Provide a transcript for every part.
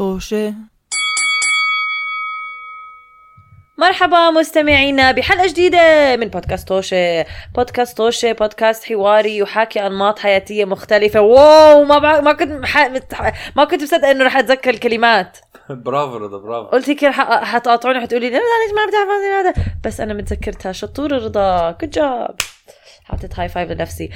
طوشة. مرحبا مستمعينا بحلقة جديدة من بودكاست توشة بودكاست توشة بودكاست حواري يحاكي أنماط حياتية مختلفة. wow ما بع... ما كنت مح... ما كنت مصدقة إنه رح أتذكر الكلمات. برافو رضا برافو. قلت هيك رح حتقاطعوني حتقولي لا لا ليش ما بتعرف هذا بس أنا متذكرتها. شطورة رضا. good job حطيت high five لنفسي.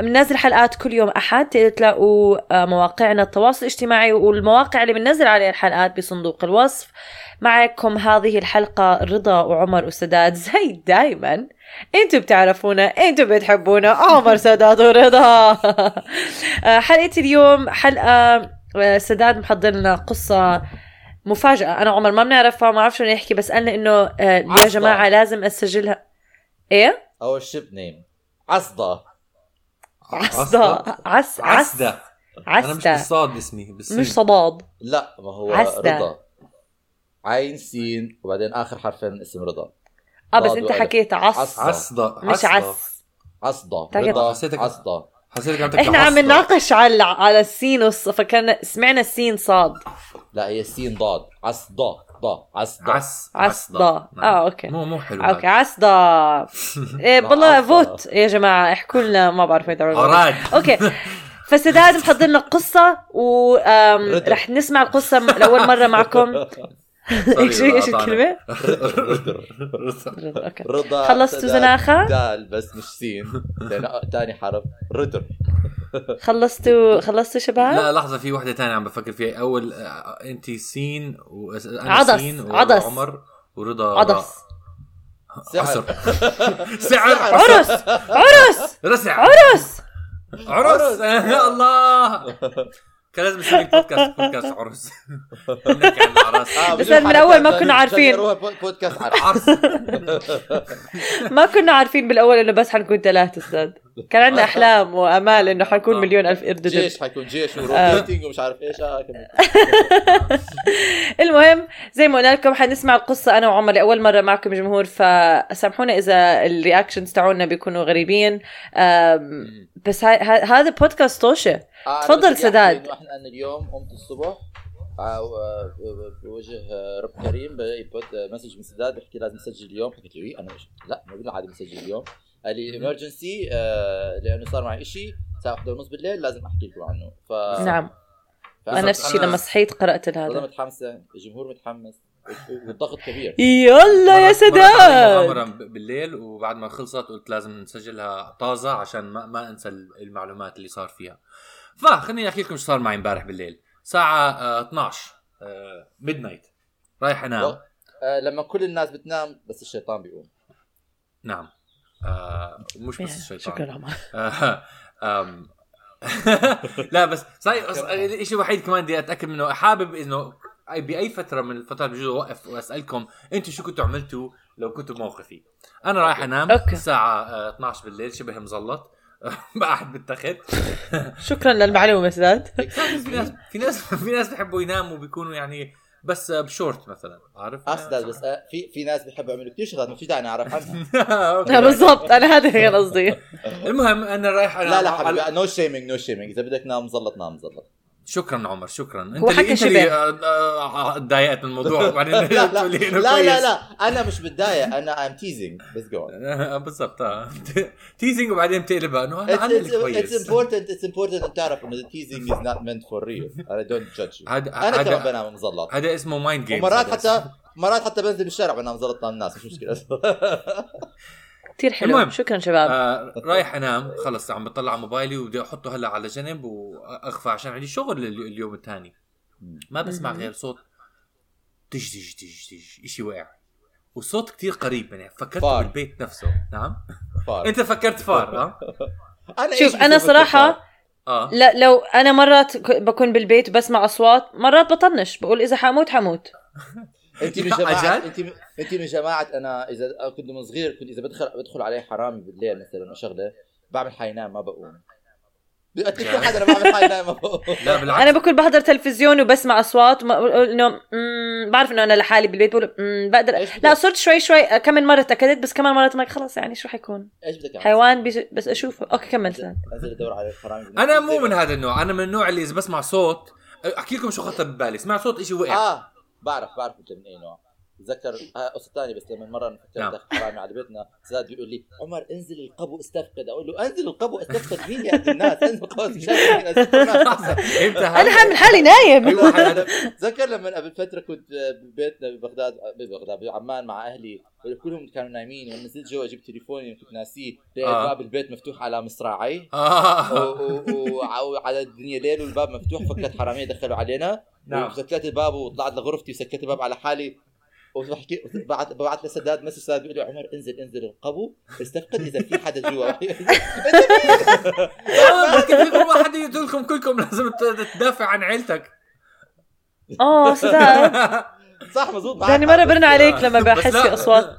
بننزل حلقات كل يوم أحد تلاقوا مواقعنا التواصل الاجتماعي والمواقع اللي بننزل عليها الحلقات بصندوق الوصف. معكم هذه الحلقة رضا وعمر وسداد. زي دايما. أنتوا بتعرفونا أنتوا بتحبونا. عمر سداد ورضا. أه، حلقة اليوم حلقة أه، سداد محضر لنا قصة مفاجأة. أنا وعمر ما بنعرفها ما بعرف شو نحكي بس قالنا إنه أه، يا. جماعة لازم أسجلها. إيه؟ أو الشيب نيم عصدة. عصدا عس عس عسدة أنا مش بالصاد اسمي بالسين مش صباد لا ما هو عسدة. رضا. عين سين وبعدين آخر حرفين اسم رضا. آه بس أنت. حكيت عص. عص. عصدة. مش عصدة. عس عصدة. رضا حسيتك- عصدة. حسيتك عم تحكي إحنا عم. نناقش على على السين والص فكان سمعنا السين صاد لا هي سين ضاد عصدة ضا عصدة عس عصدة. نعم. آه، أوكي. مو مو حلو أوكي هذا. عصدا إيه عصدا. فوت يا جماعة احكوا لنا ما بعرف عراد أوكي فسداد محضر لنا قصه رضا. ورح نسمع القصة م- لأول مرة معكم إيش إيش. الكلمة؟ رضا رضا، أوكي رضا خلصتوا سداد، زناخة؟ دال بس مش سين. تاني حرف. رضر خلصتوا خلصتوا شباب؟ لا لحظة في وحدة تانية عم بفكر فيها. أول آه، أنت سين وأنا عدس، سين عدس. وعمر ورضا. عدس. سعر. سعر. عرس. عرس. رسع. عرس. عرس. يا الله. كان لازم نسمي البودكاست بودكاست عرس. نحكي عن الأعراس آه، بس من أول ما كنا عارفين. بودكاست عرس. عرس. ما كنا عارفين بالأول إنه بس حنكون ثلاثة أستاذ. كان عندنا أحلام وأمال إنه حنكون مليون ألف قرد. جيش حيكون جيش وروتيتنج ومش عارف إيش. المهم زي ما قلنا لكم حنسمع القصة أنا وعمر. لاول مرة معكم جمهور فسامحونا إذا ال reactions تاعونا بيكونوا غريبين. بس هذا بودكاست آه، أنا تفضل سداد. إحنا اليوم قمت الصبح آه، بوجه آه، رب كريم آه، message من سداد بحكي لازم نسجل اليوم. حكيت له إيه؟ أنا مش لا ما عادي بنسجل اليوم. قال لي emergency لأنه صار معي شيء الساعة 1 ونص بالليل لازم أحكي لكم عنه. ف نعم. أنا نفس الشيء أنا- لما صحيت قرأت والله هذا متحمسة. الجمهور متحمس. والضغط كبير. يلا يا سداد! مغامرة بالليل وبعد ما خلصت قلت لازم نسجلها طازة عشان ما, ما أنسى المعلومات اللي صار فيها. فخليني أحكي لكم إيش صار معي امبارح بالليل. ساعة آه 12 ميد نايت رايح أنام. آه، لما كل الناس بتنام بس الشيطان بيقوم. نعم. آه مش بس الشيطان. شكرا عمر آه،. لا بس صحيح الشيء الوحيد كمان بدي أتأكد منه. حابب إنه بأي فترة من الفترات بجوز أوقف وأسألكم أنتم شو كنتوا عملتوا لو كنتوا بموقفي؟ أنا رايح أنام أوكي. الساعة آه، 12 بالليل شبه مزلط. قاعد بالتخت شكرا للمعلومة سداد في ناس في ناس في ناس بيحبوا يناموا بيكونوا يعني بس بشورت مثلا. عارف؟ اسداد بس آه، في في ناس بيحبوا يعملوا كثير شغلات ما في داعي نعرف عنها. لا بالضبط أنا هذا كان قصدي. المهم أنا رايح لا لا على- حبيبي no shaming no shaming إذا بدك نام مزلط نام مزلط شكرا عمر شكرا. أنت اللي أنت اللي شبه. آه، آه، تضايقت من الموضوع. وبعدين لا لا لا. لا لا. أنا مش متضايق أنا I'm teasing بس جو آه، بالضبط teasing وبعدين بتقلبها. إنه أنا أنا اللي it's كويس. important it's important ان تعرف إنه ال teasing is not meant for real أنا don't judge أنا كمان بنام مزلط هذا اسمه mind game ومرات حتى مرات حتى بنزل بالشارع بنام مزلط قدام الناس مش مشكلة. كثير حلو المهم. شكرا شباب آه رايح أنام خلص عم بطلع موبايلي وبدي أحطه هلا على جنب وأخفى عشان عندي شغل ال- اليوم الثاني ما بسمع. غير صوت تج تج تج تج شيء وقع والصوت كتير قريب يعني فكرت فار. بالبيت نفسه نعم فار. أنت فكرت فار ها أنا شوف أنا صراحة؟ آه لا لو أنا مرات بكون بالبيت وبسمع أصوات مرات بطنش بقول إذا حموت حموت أنت جد؟ أنت انت من جماعة أنا إذا كنت من صغير كنت إذا بدخل بدخل عليه حرامي بالليل مثلا شغلة بعمل حينام ما بقوم. بقتل كل حدا أنا بعمل حينام ما بقوم. لا بالعكس. أنا بكون بحضر تلفزيون وبسمع أصوات إنه بعرف إنه أنا لحالي بالبيت بقول بقدر؟ لا صرت شوي شوي كم من مرة تأكدت بس كمان مرات مالك خلص يعني شو حيكون إيش بدك؟ حيوان بس أشوفه. أوكي كمل. انزل أدور على الحرامي أنا مو من هذا النوع. أنا من النوع اللي إذا بسمع صوت أحكي لكم شو خطر ببالي. سمعت صوت شيء وقع. آه بعرف بعرف أنت من أي نوع. تذكر آه، قصة ثانية بس لما مرة نفكر نعم. حرامي على بيتنا سداد بيقول لي عمر انزل القبو استفقد. أقول له انزل القبو استفقد مين يا الناس انزل القبو مش عارف مين أستفقد الناس. فهمتها أنا حامل حالي نايم. اي واحد هذا تذكر لما قبل فتره كنت ببيتنا ببغداد ببغداد بعمان مع أهلي كلهم كانوا نايمين. ونزلت جوا جبت تليفوني كنت ناسيه. لقيت آه. باب البيت مفتوح على مصراعي. وع- وعلى الدنيا ليل والباب مفتوح فكت حرامية دخلوا علينا. نعم. وسكرت الباب وطلعت لغرفتي وسكرت الباب على حالي. وبحكي بعت بعت لسداد مسج سداد بيقول لي عمر انزل انزل القبو استفقد إذا في حدا جوا. كيف يكون واحد يقول لكم كلكم لازم تدافع عن عيلتك. آه سداد. صح مزبوط ثاني مرة برن عليك لما بس بحس. في أصوات.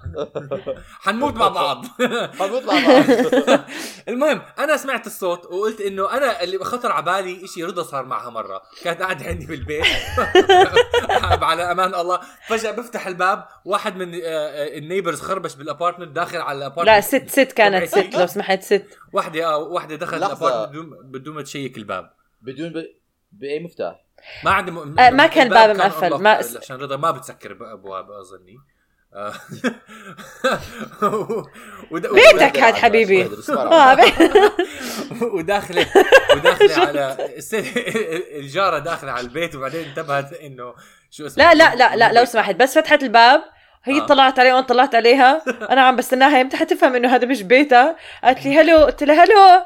حنموت مع بعض. حنموت مع بعض. المهم أنا سمعت الصوت وقلت إنه أنا اللي خطر على بالي شيء رضا صار معها مرة. كانت قاعدة عندي بالبيت على أمان الله. فجأة بفتح الباب واحد من آه، آه، ال neighbors خربش بال apartment داخل على ال apartment. لا ست ست كانت ست لو سمحت ست. وحده آه وحده دخلت. ال apartment بدون بدون ما تشيك الباب. بدون ب... بأي مفتاح؟ ما عندي م... آه، ما كان الباب الباب مقفل، ما- عشان رضا ما بتسكر الابواب أظني. آه. بيتك هاد حبيبي. وداخله وداخله على الجارة داخلة على البيت وبعدين انتبهت إنه شو اسمه؟ لا لا لا لا لو سمحت بس فتحت الباب. هي آه. طلعت عليه وأنا طلعت عليها. أنا عم بستناها يمتى حتفهم إنه هذا مش بيتها. قالت لي hello. قلت لها hello.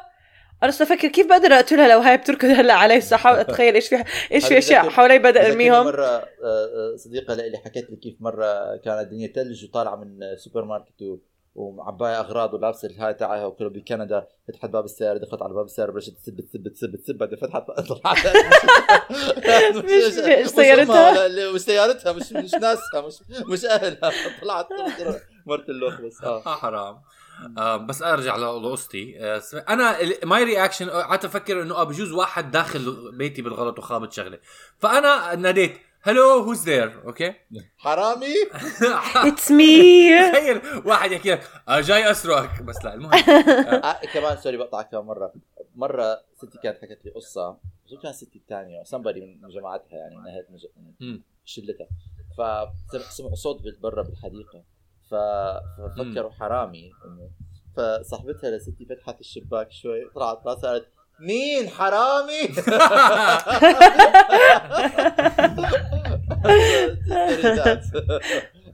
أنا صرت أفكر كيف بقدر أقتلها لو هاي بتركض هلأ علي صح اتخيل إيش في إيش في أشياء حوالي بدي ارميهم مرة آه، آه، صديقة لي حكت لي كيف مرة كانت الدنيا ثلج وطالعة من سوبر ماركت و- ومعباية أغراض ولابسه الهاي تاعها وكله بكندا فتحت باب السياره دخلت على باب السياره بلشت تسب تسب تسب تسب بعدين فتحت طلعت مش- سيارتها؟ لا، لا، مش سيارتها مش مش ناسها مش مش أهلها. طلعت مرت اللوخ بس آه آه. حرام. آه بس ارجع لقصتي آه أنا my reaction قعدت أفكر انه آه بجوز واحد داخل بيتي بالغلط وخابط شغله فانا ناديت hello who's there okay حرامي؟ it's me تخيل واحد يحكي لك آه جاي اسرقك بس لا المهم. آه كمان sorry بقطعك كمان مرة. مرة ستي كانت حكت لي قصة شو كان ستي الثانية؟ سمبري من جماعتها يعني من أهل مج- من مم. شلتها. فسمعوا صوت برا بالحديقة. ففكروا حرامي إنه فصاحبتها لستي فتحت الشباك شوي طلعت راسها قالت مين حرامي؟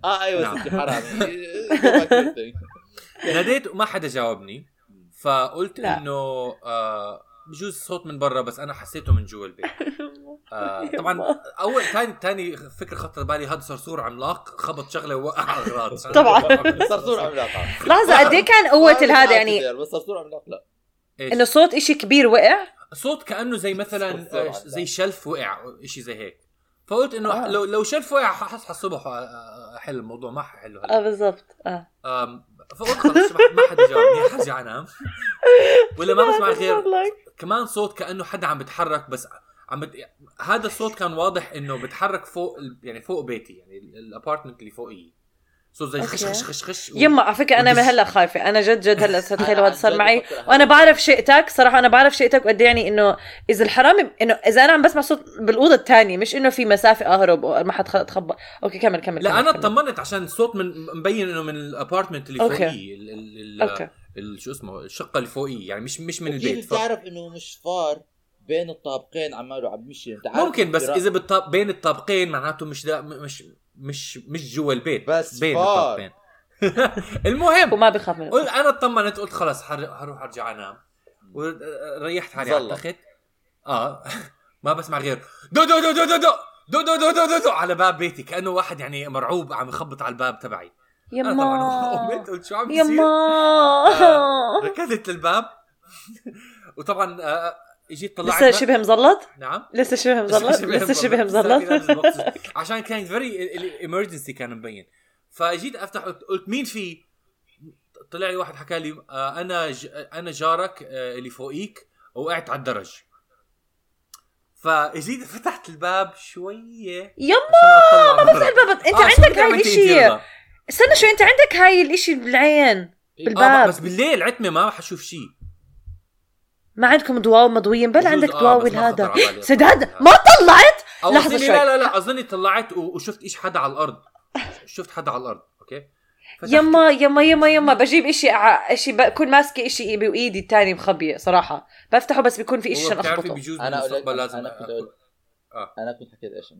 آه أيوه نعم. ستي حرامي your thing. ناديت وما حدا جاوبني فقلت. إنه آه بجوز صوت من برا بس أنا حسيته من جوا البيت آه طبعا أول ثاني ثاني فكرة خطر بالي هذا صرصور عملاق خبط شغلة ووقع اغراض طبعاً. صرصور عملاق. لحظة قد إيه كان قوة الهذا يعني؟ بس صرصور عملاق لا؟ إنه صوت إشي كبير وقع؟ صوت كأنه زي مثلا آه،. زي شلف وقع شيء زي هيك. فقلت إنه آه. لو لو شلف وقع حصحى الصبح آه، أحل الموضوع. ما ححله آه بالضبط. آه. فقلت خلص ما- ما حدا جاوبني حرجع انام ولا ما بسمع غير كمان صوت كأنه حدا عم بتحرك بس عم بت... هذا الصوت كان واضح إنه بتحرك فوق ال... يعني فوق بيتي يعني ال- الابارتمنت اللي فوقي صوت زي خش. خش خش خش و- يما على فكرة أنا. هلأ خايفة أنا جد جد هلأ تخيلوا هذا صار معي. وأنا بعرف شئتك صراحة أنا بعرف شئتك وقد إيه يعني إنه إذا الحرامي إنه إذا أنا عم بسمع صوت بالأوضة الثانية مش إنه في مسافة أهرب وما حد اتخبى okay كمل كمل لا كمل أنا. اطمنت عشان الصوت من مبين إنه من ال apartment اللي. فوقي ال... ال... ال... okay ال... شو اسمه الشقة اللي فوقي يعني مش مش من البيت. بتعرف إنه مش فار بين الطابقين عماله عم يمشي انت عارف ممكن بس اذا بالطاب بين الطابقين معناته مش دا... مش مش مش جوا البيت بس بين فار. الطابقين المهم وما بخاف من قلت أنا اطمنت قلت خلص حر- حروح ارجع انام وريحت حالي على. التخت آه ما بسمع غير دو دو دو دو دو دو دو دو دو دو دو دو على باب بيتي كانه واحد يعني مرعوب عم يخبط على الباب تبعي أنا طبعا قمت يما قلت شو عم يما ركضت للباب وطبعا آه، اجيت طلعت لسه شبه مزلط؟ نعم. لسه شبه مزلط؟ لسه شبه مزلط. عشان كان very ال emergency كان مبين. فجيت أفتح قلت, مين في؟ طلع لي واحد حكى لي آه أنا ج... أنا جارك آه اللي فوقيك وقعت على الدرج. فاجيت فتحت الباب شوية. يما! ما. بفتح الباب. أنت آه، عندك هاي الإشي؟ يلا؟ استنى شوي أنت عندك هاي الإشي بالعين آه بالباب. بس بالليل عتمة ما حشوف شيء. ما عندكم ضواو مضويين بل عندك آه، بس ما هذا سداد. ما طلعت؟ أظني- شوي. لا لا لا أظني طلعت وشفت إيش حدا على الأرض. شفت حدا على الأرض أوكي؟ فتحت- يما يما يما يما بجيب إشي ع- إشي بكون ماسكة إشي بايدي الثاني مخبية صراحة. بفتحه بس بيكون في إشي عشان أخبطه. بيجوز أنا لازم أنا كنت أقول- آه. أنا كنت حكيت إيش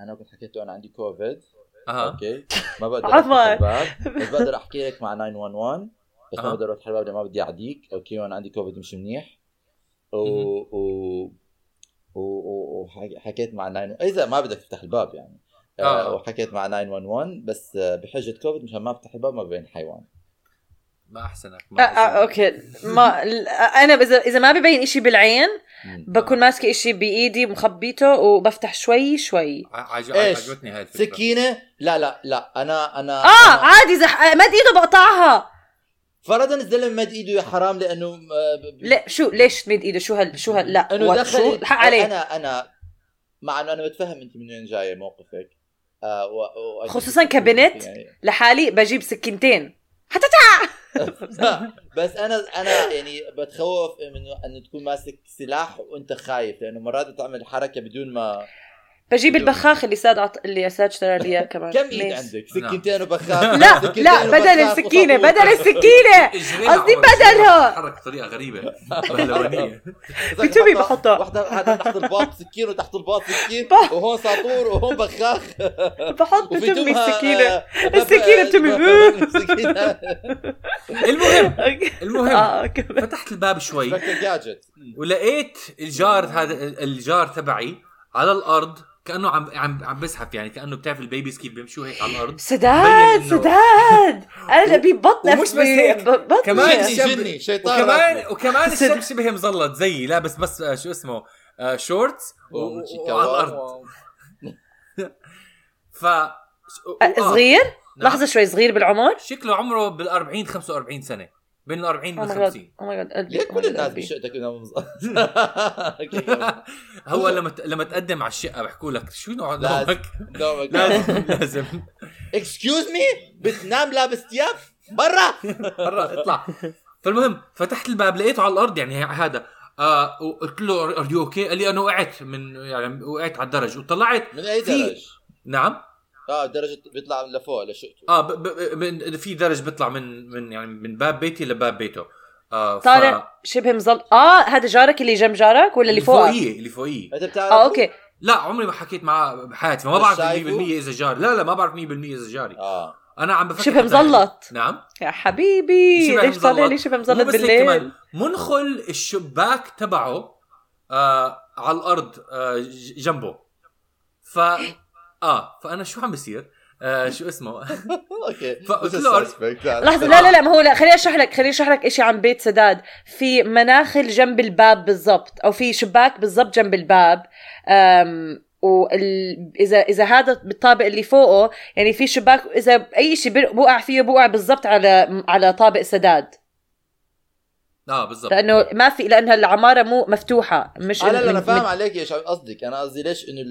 أنا كنت حكيت أنا عندي كوفيد. أها. أوكي؟ ما بقدر بس بقدر أحكي لك مع 911 بس ما أها. بقدر الباب لأن ما بدي أعديك. أوكي؟ وأنا عندي كوفيد مش منيح. و وحكيت مع 9 إذا ما بدك تفتح الباب يعني. آه. آه. وحكيت مع 911 بس آه، بحجة كوفيد مشان ما افتح الباب ما بين حيوان. ما أحسنك آه ما آه أوكي. ما ل- أنا اذا إذا ما ببين إشي بالعين. بكون ماسكة إشي بإيدي مخبيته وبفتح شوي شوي؟ عجبتني هاي الفكرة. سكينة؟ لا لا لا. أنا أنا آه أنا عادي اذا ح- مد ايده بقطعها. فرضا الزلمه مد إيده يا حرام لأنه آه، ب- لا شو ليش تمد إيده؟ شو هال شو هال لا أنه دخل الحق عليه. أنا أنا مع إنه أنا بتفهم أنت من وين جاية موقفك آه و... و... خصوصاً كبنت. يعني لحالي بجيب سكينتين. حتى بس أنا أنا يعني بتخوف من إنه تكون ماسك سلاح وأنت خايف لأنه مرات تعمل حركة بدون ما بجيب البخاخ اللي ساد عط... اللي ساد اشترى لي إياه كمان كم إيد؟ عندك؟ نعم. سكينتين وبخاخ لا لا بدل السكينة. بدل السكينة قصدي بدلها. حرك بطريقة غريبة بهلوانيه حاطة- بحطها. واحدة هذا تحت الباط سكين وتحت الباط سكين وهون ساطور وهون بخاخ بحط وفي بتمي السكينة آه، السكينة بتمي. المهم المهم كمل. فتحت الباب شوي ولقيت الجار هذا الجار تبعي على الأرض كأنه عم عم عم بزحف يعني كأنه بتعرف ال babies كيف بيمشوا هيك على الأرض. سداد سداد! أنا ببطن ومش بس هيك، كمان جني شيطان وكمان. وكمان الشاب شبه مزلط زيي لابس بس آه، شو اسمه آه، shorts وعلى. الأرض. ف آه، صغير؟ نعم. لحظة شوي صغير بالعمر؟ شكله عمره بال 40 45 سنة. بين ال 40 أو و oh my God 50 oh my God قلبي كل الناس. بشقتك هو لما لما تقدم على الشقة بحكوا لك شو نوع لازم. نومك لازم لازم. excuse me بتنام لابس ثياب برا. مرة اطلع. فالمهم فتحت الباب لقيته على الأرض يعني هذا. آه وقلت له are you okay قال لي أنا وقعت من يعني وقعت على الدرج. وطلعت من أي درج؟ نعم. آه درجة بيطلع لفوق لشقته آه ب ب من في درج بيطلع من من يعني من باب بيتي لباب بيته. آه ف- طالع شبه مظل آه هذا جارك اللي جنب جارك ولا اللي فوقك فوقية اللي فوقية. انت بتعرف آه أوكي. لا عمري ما حكيت معاه بحياتي فما بس بعرف 100% شايفه؟ إذا جاري. لا لا ما بعرف 100% إذا جاري. آه. أنا عم بفكر شبه مزلط نعم. يا حبيبي شبه ليش طالع لي. شبه مزلط بالليل؟ كمان منخل الشباك تبعه آه على الأرض آه ج- جنبه. ف آه فأنا شو عم بصير آه شو اسمه؟ okay suspect. لا، لحظة لا لا لا. ما هو لا خليني أشرح لك خليني أشرح لك شيء عن بيت سداد. في مناخل جنب الباب بالضبط أو في شباك بالضبط جنب الباب. وال... اذا إذا هذا بالطابق اللي فوقه يعني في شباك إذا أي شيء بوقع فيه بوقع بالضبط على على طابق سداد. آه بالضبط. لأنه ما في لأنها العمارة مو مفتوحة مش آه لا لا أنا فاهم عليك إيش قصدك. أنا قصدي ليش إنه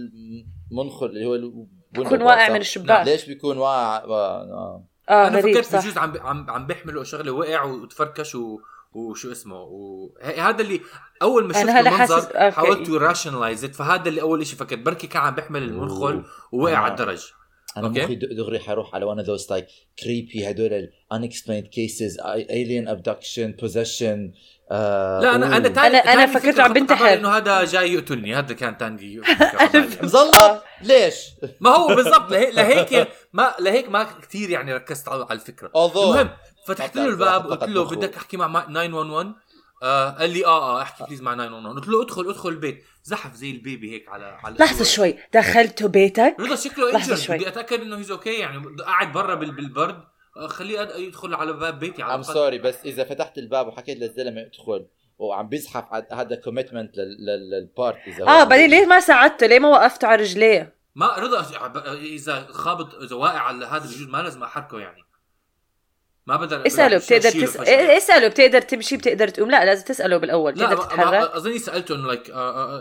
المنخل اللي هو بيكون واقع؟ من الشباك ليش بيكون واقع آه. آه أنا فكرت بجوز عم عم عم بيحملوا شغلة وقع وتفركش و وشو اسمه وهذا اللي أول ما شفت أنا هلا حاسس- المنظر. حاولت راشنلايز فهذا اللي أول شيء فكرت بركي كان عم بيحمل المنخل ووقع آه. على الدرج أنا. مخي دغري حروح على one of those like creepy هدول unexplained cases alien abduction possession آه لا أنا أنا. تاني أنا- أنا تاني فكرت عم بنتحر. على إنه هذا جاي يقتلني هذا كان تاني بالي. مزلط ليش؟ ما هو بالضبط لهيك لهيك ما لهيك ما كثير يعني ركزت على على الفكرة. المهم فتحت له الباب قلت له. بدك أحكي مع 911 آه قال لي آه آه احكي please مع 911 قلت له ادخل ادخل البيت. زحف زي ال baby هيك على على لحظة شوي. دخلته بيتك؟ رضا شكله انجر. بدي أتأكد إنه he's okay يعني. قاعد برا بال- بالبرد. آه، خليه أد- يدخل على باب بيتي على الأقل. I'm sorry بس إذا فتحت الباب وحكيت للزلمة ادخل وعم بيزحف هذا commitment لل part إذا آه بعدين. ليه ما ساعدته ليه ما وقفته على رجليه ما رضا إذا خابط إذا واقع على هذا بجوز ما لازم أحركه يعني ما بقدر اسأله بتقدر تس... فجأة. اسأله بتقدر تمشي بتقدر تقوم لا لازم تسأله بالأول لا تقدر ما- تتحرك أظني سألته إنه like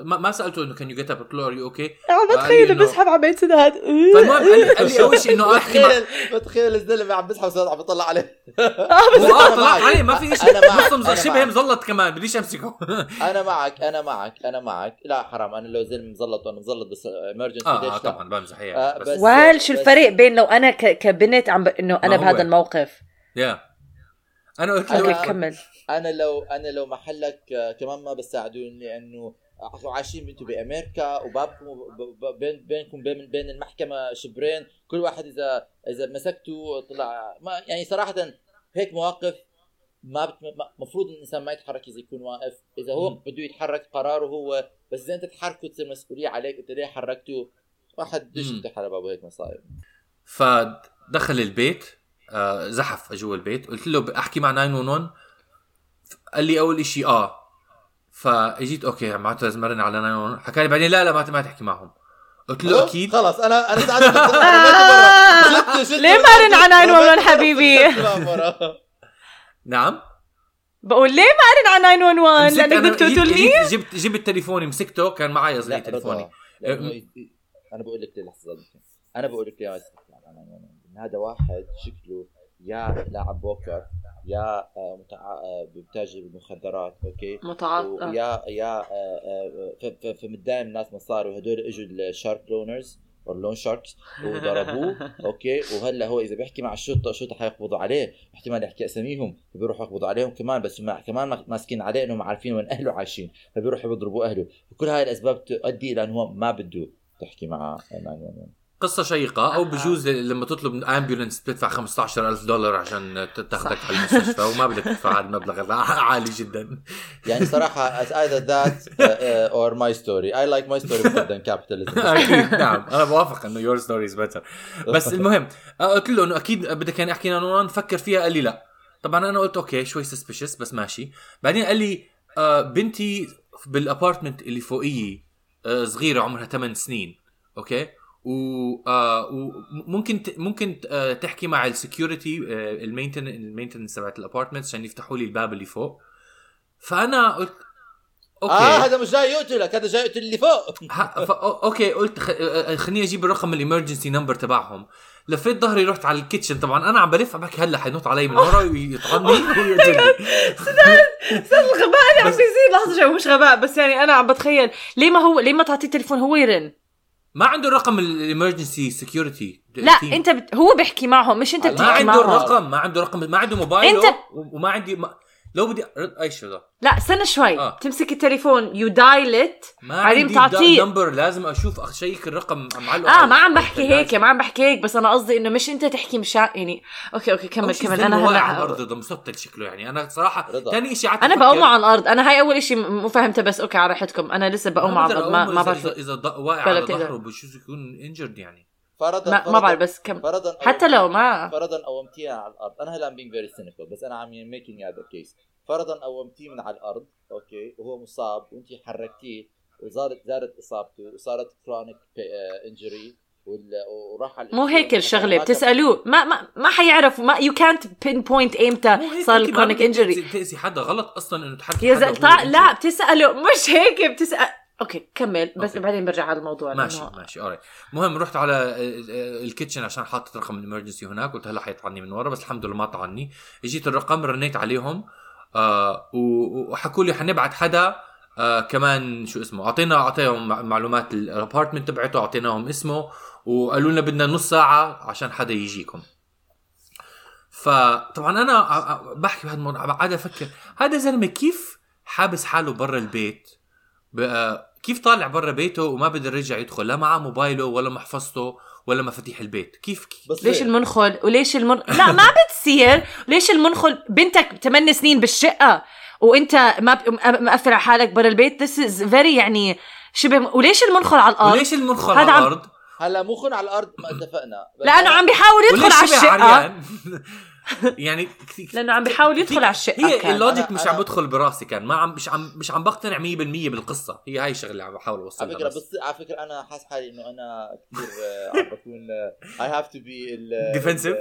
ما, ما سألته إنه كان you get up are you okay عم لي بتخيل بسحب على بيت سداد فالمهم قال لي, أول شيء إنه احكي بتخيل بتخيل الزلمة عم بسحب صوت عم بيطلع عليه آه آه معك. عليه ما في شيء شبه. مزلط كمان بديش أمسكه أنا معك أنا معك أنا معك لا حرام أنا لو زلمة مزلط وأنا مزلط بس امرجنسي آه, آه لا؟ طبعا بمزح هي آه، بس بس- وال شو الفرق بين لو أنا. كبنت عم. إنه أنا. بهذا الموقف يا. أنا قلت له أنا- كمل. أنا لو أنا لو محلك آه، كمان ما بساعدوني لأنه عايشين أنتم بأمريكا وبابكم بين بينكم بين بين المحكمة شبرين. كل واحد إذا إذا مسكته طلع ما يعني صراحة هيك مواقف ما بت- ما- مفروض الإنسان ما يتحرك إذا يكون واقف. إذا هو. بده يتحرك قراره هو بس إذا أنت تحركه تصير مسؤولية عليك أنت ليه حركته؟ واحد مم. يفتح على بابه هيك مصايب. فدخل البيت. آه زحف جوا البيت. قلت له أحكي مع 911 قال لي أول شيء آه. فإجيت أوكي معناته لازم ارن على 911 حكى لي بعدين لا لا ما ما تحكي معهم. قلت له أكيد. خلص أنا أنا ليه ما رن على 911 حبيبي؟ نعم. بقول ليه ما رن على 911 مسكت لأنك بدك جبت- تقتلني جبت جبت تليفوني مسكته كان معي صغير تليفوني. أنا بقول لك لحظة أنا بقول لك ليه ما يستحق على 911 إن هذا واحد شكله يا لاعب بوكر يا آه، متع... آه، بتاجر بالمخدرات أوكي؟ متعاطف ويا يا آه، فمتداين الناس مصاري وهدول إجوا ال shark loaners أو ال loan sharks وضربوه أوكي؟ وهلا هو إذا بيحكي مع الشرطه الشرطه حيقبضوا عليه احتمال يحكي أساميهم فبيروحوا يقبضوا عليهم كمان بس هم كمان ما- ماسكين عليه إنهم عارفين وين أهله عايشين فبيروحوا بيضربوا أهله. وكل هاي الأسباب تؤدي إلى إنه هو ما بده تحكي مع 911 قصة شيقة أو آه. بجوز لما تطلب ambulance بتدفع 15000 دولار عشان تاخذك على المستشفى وما بدك تدفع هذا المبلغ عالي جدا. يعني صراحة as either that or my story. I like my story better than capitalism. أكيد نعم. أنا بوافق إنه your story is better بس المهم آه، قلت له إنه أكيد بدك يعني أحكي لنا نفكر فيها قال لي لا. طبعا أنا قلت okay شوي suspicious بس ماشي. بعدين قال لي آه، بنتي بال apartment اللي فوقية آه، صغيرة عمرها 8 سنين. okay؟ وممكن ت- ممكن آه، تحكي مع ال security ال mainten ال maintenance تبعت ال apartment عشان يفتحوا لي الباب اللي فوق. فأنا قلت okay. آه هذا مش جاي يقتلك هذا جاي يقتل اللي فوق. ها ف... أو- okay قلت خ... آه، خليني أجيب الرقم ال emergency number تبعهم. لفيت ظهري رحت على ال kitchen. طبعا أنا عم بلف عم بحكي هلأ حينط علي من ورا ويطعني. ويقتلني. الغباء اللي عم بيصير. لحظة شوي مش غباء بس يعني أنا عم بتخيل. ليه ما هو ليه ما تعطيه التليفون هو يرن. ما عنده الرقم الامرجنسي سكيورتي لا انت بت... هو بيحكي معهم مش انت ما ما بتحكي عنده معهم. الرقم ما عنده رقم ما عنده موبايل أنت- وما عندي ما... لو بدي أرد أي ده لا استنى شوي. آه. تمسك التليفون. يو دايلت ما بعدين عندي بتعطيه- نمبر لازم أشوف اشيك الرقم معلق آه ما عم بحكي هيك ما عم بحكي هيك بس أنا قصدي إنه مش أنت تحكي مشان يعني. okay okay كمل كمل. أنا واقع على هلا الأرض ده مسطل شكله يعني. أنا صراحة. ثاني شيء أنا بقوم على الأرض. أنا هاي أول شيء مو فهمتها بس okay على راحتكم. أنا لسه بقوم على الأرض ما ما بعرف. إذا واقع على. ظهره بجوز يكون انجرد يعني. فرضا ما, ما بعرف بس كم فرضا حتى لو ما فرضا قومتيه على الأرض. أنا هلا I'm being very cynical بس أنا عم making هذا ال case فرضا قومتيه من على الأرض okay وهو مصاب وانت حركتيه وزادت زادت إصابته وصارت chronic انجري وراح على مو هيك الشغلة بتسألوه. ما ما ما حيعرف ما يو كانت بين بوينت هيك صار الكرونيك انجري تاذي حدا غلط أصلا إنه تحكي يا. لا بتساله مش هيك بتسال أوكي كمل. بس أوكي. بعدين برجع على الموضوع ماشي لأنه- ماشي اوريت المهم رحت على آه، آه، الكيتشن عشان حاطط رقم الامرجنسي هناك. قلت هلا حيطعني من ورا بس الحمد لله ما طعني. اجيت الرقم رنيت عليهم آه وحكوا لي حنبعت حدا آه كمان شو اسمه اعطينا أعطيهم مع- معلومات الأبارتمنت تبعته أعطيناهم اسمه وقالوا لنا بدنا نص ساعة عشان حدا يجيكم. فطبعا أنا ع- ع- بحكي بهالموضوع قاعد أفكر هذا زلمة كيف حابس حاله برا البيت؟ بقى كيف طالع برا بيته وما بقدر يرجع يدخل؟ لا معه موبايله ولا محفظته ولا مفاتيح البيت. كيف بس ليش؟ المنخل وليش المن لا ما بتصير. ليش المنخل بنتك 8 سنين بالشقة وانت ما ب... مقفل على حالك برا البيت؟ This is very يعني شبه وليش المنخل على الأرض؟ وليش المنخل على الأرض؟ هلا مو خن على الأرض ما اتفقنا. لأنه عم بيحاول يدخل على الشقة. عريان؟ يعني كثير لأنه عم بيحاول يدخل على الشقه هي. ال logic مش عم بدخل براسي كان ما عم مش عم مش عم بقتنع 100% بالقصة هي هاي الشغلة اللي عم بحاول على اوصلها فكرة بس بس على فكرة أنا حاسس حالي إنه أنا كثير آه، عم بكون I have to be Defensive؟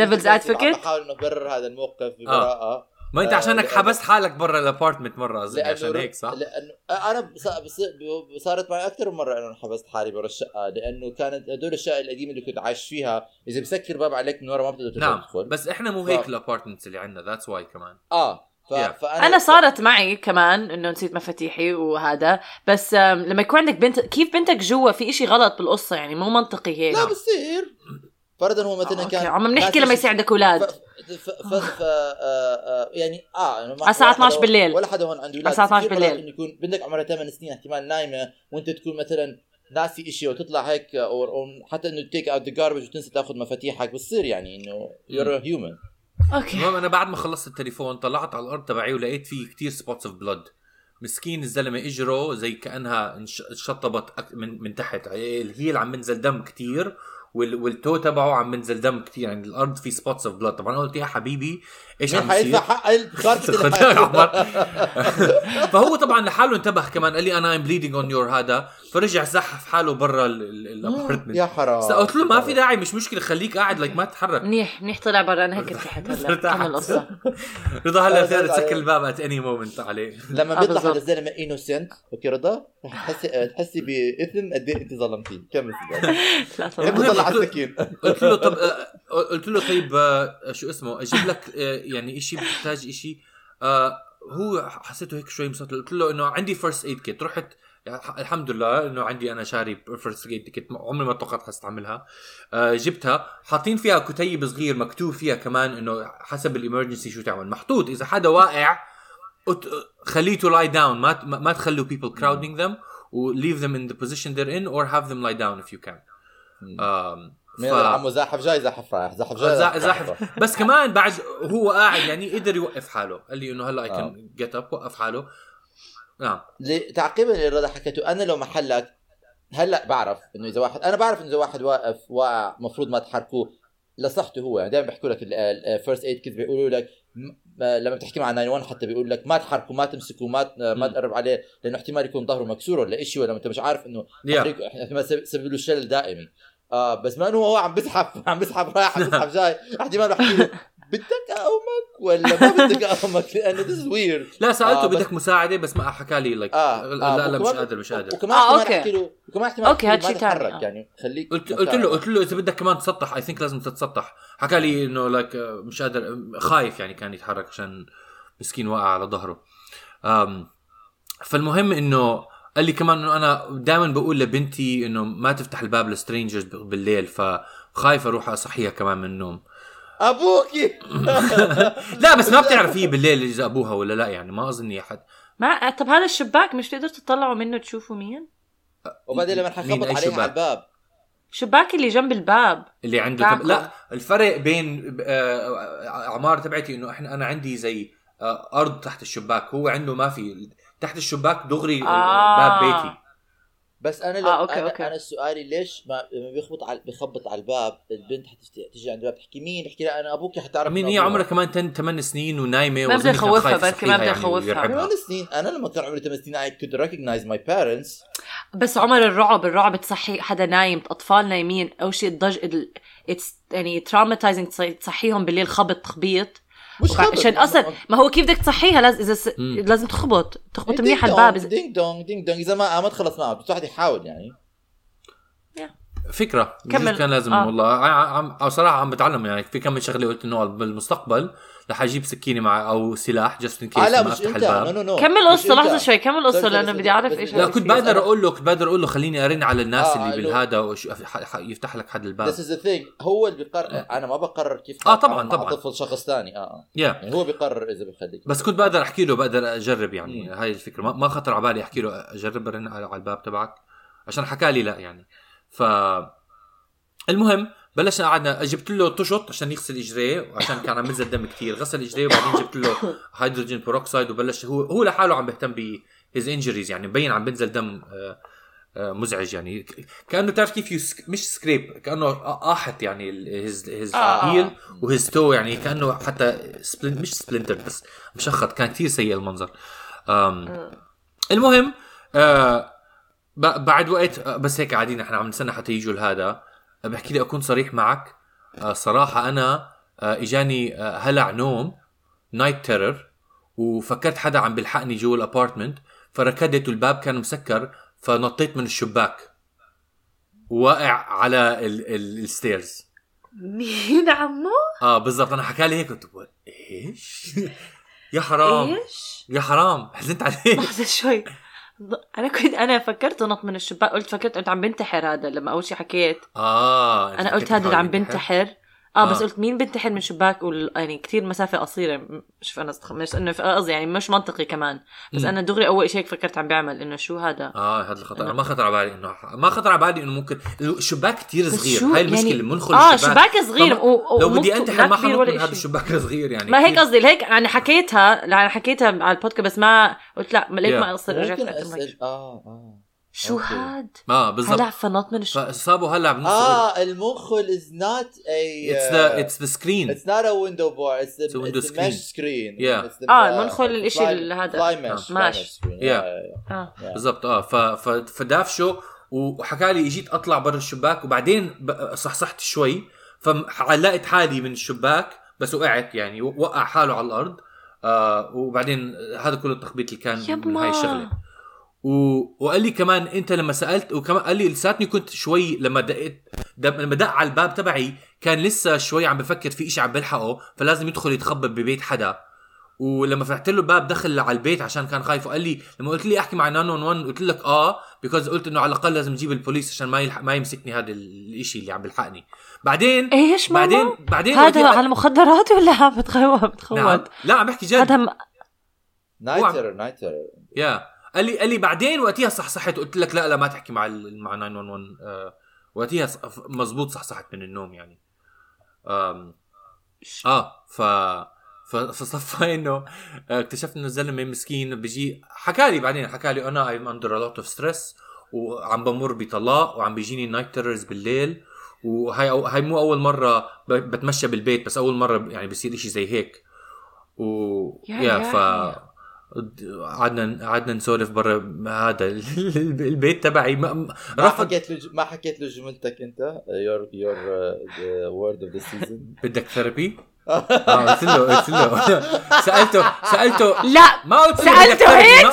Devil's advocate؟ بحاول إنه أبرر هذا الموقف ببراءه ما انت آه، عشانك حبست حالك برا ال apartment مرة أظن لأنه عشان هيك صح؟ لأنه أنا بص... بص... صارت معي أكثر من مرة إنه حبست حالي برا الشقة لأنه كانت هدول الشقة القديمة اللي كنت عايش فيها إذا بسكر باب عليك من ورا ما بتقدر نعم تدخل. بس إحنا مو ف- هيك ال apartments اللي عندنا that's why كمان. آه ف... Yeah. فأنا أنا صارت معي كمان إنه نسيت مفاتيحي وهذا بس لما يكون عندك بنت كيف بنتك جوا في إشي غلط بالقصة يعني؟ مو منطقي هيك. لا بصير فرضا هو مثلا آه،. كان عم بنحكي لما ناسي يصير عندك ف... أولاد. ف... ف... ف... آه... آه... يعني آه ما- على حدا 12 هون- بالليل. ولا حدا هون عنده أولاد. على كثير 12 مرات بالليل. إنه يكون بنتك عمرها 8 سنين احتمال نايمة وأنت تكون مثلا ناسي شيء وتطلع هيك أو أو حتى إنه take out the garbage وتنسى تأخذ مفاتيحك بتصير يعني إنه you're human okay. المهم أنا بعد ما خلصت التليفون طلعت على الأرض تبعي ولقيت فيه كتير spots of blood مسكين الزلمة اجره زي كأنها انش- انشطبت من من تحت. ال heel عم بنزل دم كتير. وال toe تبعه عم بنزل دم كتير يعني الأرض في spots of blood طبعا قلت يا حبيبي إيش عم حيدفع يصير؟ حق عمر. فهو طبعا لحاله انتبه كمان قال لي أنا I'm bleeding on your هذا فرجع زحف حاله برا ال apartment. يا حرام. قلت له ما في داعي مش مشكلة خليك قاعد لك ما تتحرك. منيح منيح طلع برا أنا هيك ارتحت هلا. كمل القصة رضا هلا آه، بتقدر زاد تسكر عليه. الباب ات اني مومنت عليه لما آه، بيطلع. هذا الزلمه innocent okay رضا؟ رح تحسي تحسي بإثم قد إيه أنت ظلمتيه. كمل لا طبعا. على السكين. قلت له طب آه، قلت له طيب آه، شو اسمه؟ أجيب لك آه، يعني شيء بتحتاج شيء هو حسيته هيك شوي مسطل قلت له إنه عندي first aid kit رحت الحمد لله إنه عندي أنا شاري first aid kit عمري ما توقعت حستعملها آه، جبتها. حاطين فيها كتيب صغير مكتوب فيها كمان إنه حسب ال emergency شو تعمل. محطوط. إذا حدا واقع تو لاي داون ما ما ما تخلوا people crowding them و leave them in the position they're in or have them lie down if you can. um, مين ف- عمو زاحف جاي زاحف رايح زاحف جاي زا- زاحف. بس كمان بعد هو قاعد يعني قدر يوقف حاله. قال لي إنه هلأ I. can get up وقف حاله. نعم. تعقيبا اللي رضا حكيته أنا لو محلك هلأ بعرف إنه إذا واحد أنا بعرف إنه إذا واحد واقف واقع مفروض ما تحركوه. لصحته هو يعني دائما بيحكوا لك ال first aid kit بيقولوا لك لما بتحكي مع 911 حتى بيقول لك ما تحركه ما تمسكه ما ما. تقرب عليه لأنه احتمال يكون ظهره مكسور ولا شيء ولا انت مش عارف إنه Yeah. إحتمال يسبب له شلل دائمي آه بس ما إنه هو عم بزحف عم بزحف رايح عم بزحف جاي. احتمال بحكي له بدك أقومك ولا ما بدك أقومك؟ لأنه this weird لا سألته آه، بدك مساعدة بس ما حكى لي like آه لا لا مش قادر مش قادر. وكمان آه، احتمال okay. احكي له وكمان احتمال okay، أحكي له هاد ما شي تاني، تتحرك آه. يعني. خليك قلت قلت له قلت له إذا بدك كمان تسطح I think لازم تتسطح. حكى لي إنه like مش قادر خايف يعني كان يتحرك عشان مسكين واقع على ظهره. فالمهم إنه قال لي كمان إنه أنا دائما بقول لبنتي إنه ما تفتح الباب ل strangers بالليل فخايف أروح أصحيها كمان من النوم. أبوكي! لا بس ما بتعرف هي بالليل إذا أبوها ولا لا يعني ما اظني أحد. ما طب هذا الشباك مش تقدر تطلعوا منه تشوفوا مين؟ وبعدين لما حخبط عليها شباك؟ على الباب. الشباك اللي جنب الباب. اللي عنده. تب... لا الفرق بين آه، عمار تبعتي إنه إحنا أنا عندي زي آه، أرض تحت الشباك هو عنده ما في تحت الشباك دغري آه. آه. باب بيتي بس أنا لو آه، okay، أنا, okay. أنا سؤالي ليش ما لما بيخبط على بيخبط على الباب البنت حتجي عند الباب تحكي مين تحكي لا أنا أبوك حتعرف مين هي. عمرها كمان 10 8 سنين ونايمة ما بدي خايف بركي ما بدي يعني. ويرعبها. ثمان سنين أنا لما كان عمري 8 سنين I could recognize my parents بس عمر الرعب الرعب تصحي حدا نايم أطفال نايمين أو شيء الضج ال- it's يعني traumatizing تصحيهم بالليل خبط تخبيط مش خبط. عشان أصلا ما هو كيف بدك تصحيها؟ لازم إذا س... لازم تخبط. تخبط منيح ding على الباب. ding dong ding dong. إذا ما قامت خلص ما بس واحد يحاول يعني. فكرة. كمل. كان لازم آه. آه. والله عم أو صراحة عم بتعلم يعني. في كم من شغلة قلت إنه بالمستقبل رح أجيب سكينة مع أو سلاح just in case آه لا ما مش أفتح أنت. الباب. نو نو كمل قصة. لحظة شوي. كمل قصة لأنه بدي أعرف إيش لا، كنت. بقدر أقول له كنت بقدر أقول له خليني أرن على الناس آه، اللي له- بالهذا وش- يفتح لك حد الباب. This is the thing. هو اللي بيقرر. أنا ما بقرر كيف آه، طبعاً، طبعاً. طفل شخص ثاني. آه آه. يا يعني هو بيقرر إذا بيخليك. بس كنت بقدر أحكي له بقدر أجرب يعني. مم. هاي الفكرة. ما, ما خطر على بالي أحكي له أجرب أرن على على الباب تبعك. عشان حكى لي لا يعني. ف المهم بلشنا قعدنا جبت له طشط عشان يغسل إجريه وعشان كان عم ينزل دم كثير غسل إجريه وبعدين جبت له hydrogen peroxide وبلش هو هو لحاله عم بيهتم ب his injuries يعني مبين عم بينزل دم آه، آه، مزعج يعني. كأنه تعرف كيف يسك... مش scrape كأنه قاحت يعني his his. heel و his toe يعني كأنه حتى splin مش splinter بس مشخط كان كثير سيء المنظر. أم... المهم آه ب- بعد وقت آه، بس هيك قاعدين إحنا عم نستنى حتى يجوا لهذا. بحكي لي أكون صريح معك. آه صراحة أنا إجاني هلع نوم night terror وفكرت حدا عم بيلحقني جوا ال apartment فركضت والباب كان مسكر فنطيت من الشباك. واقع على ال- ال- الستيرز. مين عمو؟ آه بالضبط. أنا حكى لي هيك قلت إيش؟ يا حرام. إيش؟ يا حرام. حزنت عليه لحظة شوي. أنا كنت أنا فكرت نط من الشباك قلت فكرت قلت عم بنتحر هذا لما أول شيء حكيت. آه أنا قلت هذا اللي عم بنتحر. آه بس آه. قلت مين بنتحر من شباك؟ وال... يعني كثير مسافة قصيرة م- مش أنا استخ... مش إنه قصدي يعني مش منطقي كمان. بس مم. أنا دغري أول شيء هيك فكرت عم بيعمل إنه شو هذا؟ آه هذا الخطأ. أنا ما خطر على بالي إنه ما خطر على بالي إنه ممكن الشباك كثير صغير. شو هاي المشكلة يعني- منخل آه شباك صغير. طب و... لو بدي انتحر ما حنط من هذا. الشباك الصغير يعني. ما هيك قصدي. هيك أنا حكيتها أنا حكيتها على البودكاست بس ما قلت لا ليك. ما اقصر رجعت آه آه. شو أوكي. هاد آه بالضبط هلأ فنط من الشباك فصابوا هلأ بنص آه المخل is not a اتس ذا اتس ذا سكرين It's not a window bar. It's the, It's a window it's the screen. mesh screen. Yeah. It's the, آه، uh, المنخل اللي هذا. mesh. آه. آه yeah. بالضبط آه. فدافشه وحكى لي اجيت أطلع برا الشباك وبعدين ب... صحصحت شوي فعلقت حالي من الشباك بس وقعت يعني وقع حاله على الأرض آه وبعدين هذا كله التخبيط اللي كان من هاي الشغلة و... وقال لي كمان انت لما سألت وكمان قال لي لساتني كنت شوي لما دقيت دق... لما دق على الباب تبعي كان لسه شوي عم بفكر في إشي عم بلحقه فلازم يدخل يتخبى ببيت حدا. ولما فتحت له الباب دخل على البيت عشان كان خايف وقال لي لما قلت لي أحكي مع 911 قلت لك آه because قلت إنه على الأقل لازم نجيب البوليس عشان ما يلحق ما يمسكني هذا الشيء اللي عم بيلحقني بعدين إيش ماما؟ بعدين بعدين هذا على مخدرات ولا عم بتخوف؟ بتخوف. نعم. لا عم بحكي جد. هذا م... night ter night ter yeah قال لي قال لي بعدين وقتها صحصحت. قلت لك لا لا ما تحكي مع ال- مع 911 آه وقتها مزبوط صحصحت من النوم يعني. آم آه ف فصفى إنه آه، اكتشفت إنه الزلمة مسكين. بيجي حكى لي بعدين حكى لي أنا I'm under a lot of stress وعم بمر بطلاق وعم بيجيني night terrors بالليل. وهي أو هاي مو أول مرة بتمشى بالبيت بس أول مرة يعني بصير إشي زي هيك. و yeah yeah yeah ف قعدنا قعدنا نسولف برا هذا. البيت تبعي ما حكيت له ما حكيت له جملتك انت your your word of the season بدك therapy؟ آه قلت له قلت له. سألته سألته. لا ما قلت له therapy، هيك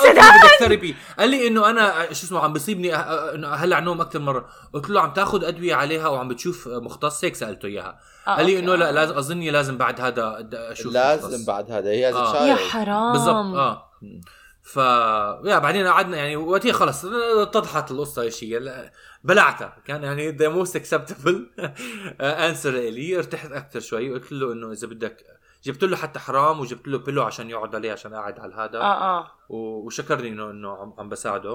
therapy قال لي إنه أنا شو اسمه عم بيصيبني أه- إنه هلع نوم أكثر مرة. قلت له عم تاخذ أدوية عليها وعم بتشوف مختص هيك سألته إياها. آه، قال لي. إنه لا لازم أظني لازم بعد هذا د- أشوف لازم مختص. بعد هذا. هي آه. يا حرام. بالضبط آه. ف yeah بعدين قعدنا يعني وقتها خلص اتضحت القصة إيش هي بلعتها. كان يعني the most acceptable answer لي. ارتحت أكثر شوي. قلت له إنه إذا بدك جبت له حتى حرام وجبت له pillow عشان يقعد عليه عشان قاعد على هذا آه آه. و- وشكرني انه إنه عم, بساعده.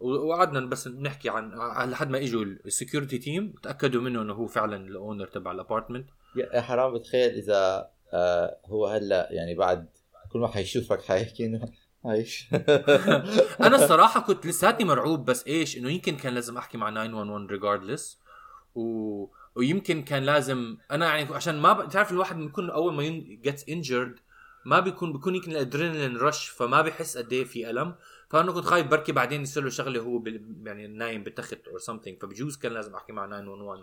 و- وقعدنا بس نحكي عن عن- لحد ما إجوا ال security team تأكدوا منه إنه هو فعلا ال owner تبع ال apartment yeah حرام بتخيل إذا آه هو هلأ يعني بعد كل ما حيشوفك حيحكي إنه عايش. أنا الصراحة كنت لساتني مرعوب بس إيش إنه يمكن كان لازم أحكي مع 911 regardless و... ويمكن كان لازم أنا يعني عشان ما ب... تعرف الواحد بيكون أول ما gets injured ما بيكون بيكون يمكن ال adrenaline rush فما بيحس قد إيه في ألم. فأنا كنت خايف بركي بعدين يصير له شغلة هو بال... يعني نايم بتخت or something فبجوز كان لازم أحكي مع 911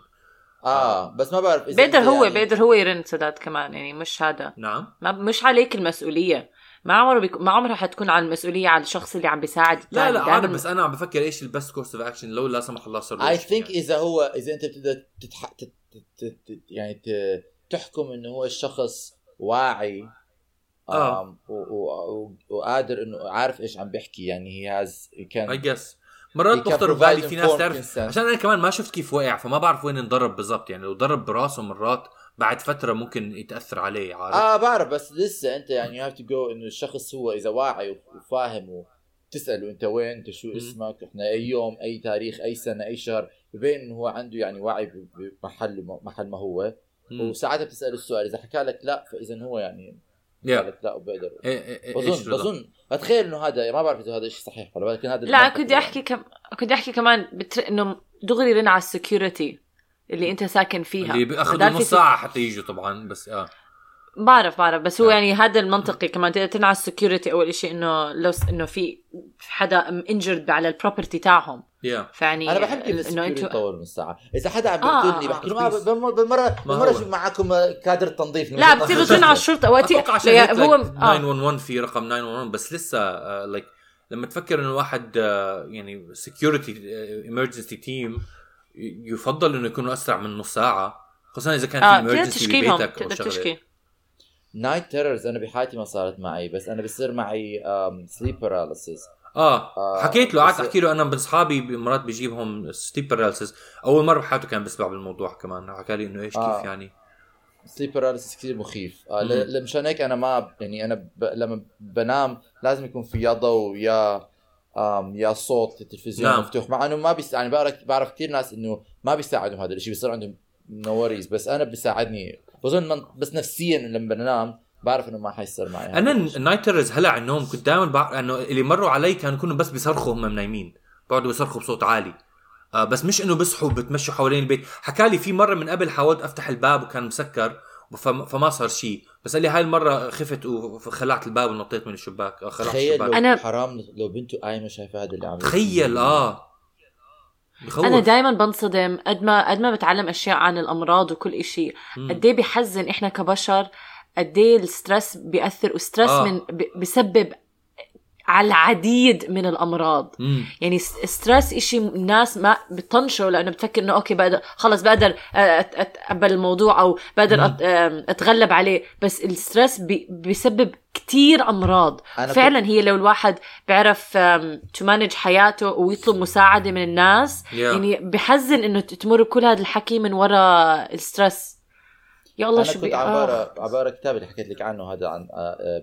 آه بس ما بعرف إذا بيقدر هو يعني- بيقدر هو يرن سداد كمان يعني مش هذا. نعم. ما مش عليك المسؤولية. ما عمره بيك... ما عمرها حتكون على المسؤولية على الشخص اللي عم بيساعد لا. لا عارف بس أنا عم بفكر إيش البست كورس اوف اكشن لو لا سمح الله صار اي إشي ثينك يعني. إذا هو إذا أنت بتقدر تتح... تت... تت... تت... يعني ت... تحكم إنه هو الشخص واعي آه. آم، و... و... و... وقادر إنه عارف إيش عم بيحكي يعني هي هاز كان اي جس مرات بخطر provide ببالي في ناس تعرف. عشان أنا كمان ما شفت كيف وقع فما بعرف وين انضرب بالضبط يعني لو ضرب براسه مرات بعد فترة ممكن يتأثر عليه عارف آه بعرف بس لسه أنت يعني you have to judge إنه الشخص هو إذا واعي وفاهم وتسأله أنت وين أنت شو. اسمك إحنا أي يوم أي تاريخ أي سنة أي شهر ببين إنه هو عنده يعني وعي ب- بمحل محل ما هو. وساعتها بتسأله السؤال إذا حكى لك لا فإذا هو يعني قالت لا وبقدر إيه إيه إيه بظن؟ بظن أتخيل إنه هذا ما بعرف إذا هذا الشيء صحيح ولا لكن هذا لا كنت. أحكي كم كنت أحكي كمان بتر... إنه دغري رن على ال security اللي انت ساكن فيها. اللي بياخذوا نص ساعة حتى يجوا طبعا بس آه. بعرف بعرف بس هو آه. يعني هذا المنطقي كمان. تقدر تنعى السكيورتي أول شيء إنه لو إنه في حدا انجرد على البروبرتي تاعهم. يا فيعني أنا بحب كيف إنه السكيورتي أنتم يطول من الساعة. إذا حدا عم آه، بيقتلني آه، بحكي له بالمرة بالمرة. شوف معكم كادر تنظيف. لا بتصيروا ترن على الشرطه وقتي أتوقع عشان لا، هيك هو هو آه. 911 في رقم 911 بس لسه لايك لما تفكر إنه واحد آه، يعني سكيورتي emergency team يفضل إنه يكونوا أسرع من نص ساعة خصوصا إذا كان آه في تشكيلهم ببيتك أو شغلة. night terrors أنا بحياتي ما صارت معي بس أنا بصير معي sleep paralysis آه آه، حكيت له قعدت بس- أحكي له أنا من أصحابي مرات بجيبهم sleep paralysis أول مرة بحياته كان بيسمع بالموضوع كمان حكى لي إنه إيش آه. كيف يعني؟ sleep paralysis كثير مخيف. آه. ل- مشان هيك أنا ما يعني أنا ب... لما بنام لازم يكون في يا ضوء يا آم يا صوت التلفزيون نعم. مفتوح. مع إنه ما بيس... يعني بعرف بعرف كثير ناس إنه ما بيساعدهم هذا الشيء بيصير عندهم nightmares بس أنا بيساعدني. بظن من... بس نفسيا لما بنام بعرف إنه ما حيصير معي أنا. ال night terrors هلع النوم. كنت دائما بع... إنه اللي مروا علي كانوا يكونوا بس بيصرخوا هم نايمين. بيقعدوا بيصرخوا بصوت عالي. آه بس مش إنه بيصحوا بتمشوا حوالين البيت. حكى لي في مرة من قبل حاولت أفتح الباب وكان مسكر. فما صار شيء بس قال لي هاي المرة خفت وخلعت الباب ونطيت من الشباك خلعت لو الشباك. أنا- حرام لو بنته قايمة شايفة هذا اللي عم تخيل آه. بخوف. أنا دائما بنصدم قد ما قد ما بتعلم أشياء عن الأمراض وكل إشي. مم. قد إيه بحزن إحنا كبشر؟ قد إيه ال stress بيأثر و stress آه. من ب- بسبب على العديد من الأمراض مم. يعني stress إشي الناس ما بتطنشه لأنه بتفكر إنه okay بقدر خلص بقدر أت- أتقبل الموضوع أو بقدر. أت- أتغلب عليه بس ال stress بي بيسبب كتير أمراض فعلا هي لو الواحد بيعرف to manage حياته ويطلب مساعدة من الناس Yeah. يعني بحزن إنه تمر بكل هذا الحكي من وراء ال stress يا الله أنا شو كنت. عم آه. بقرا كتاب اللي حكيت لك عنه هذا عن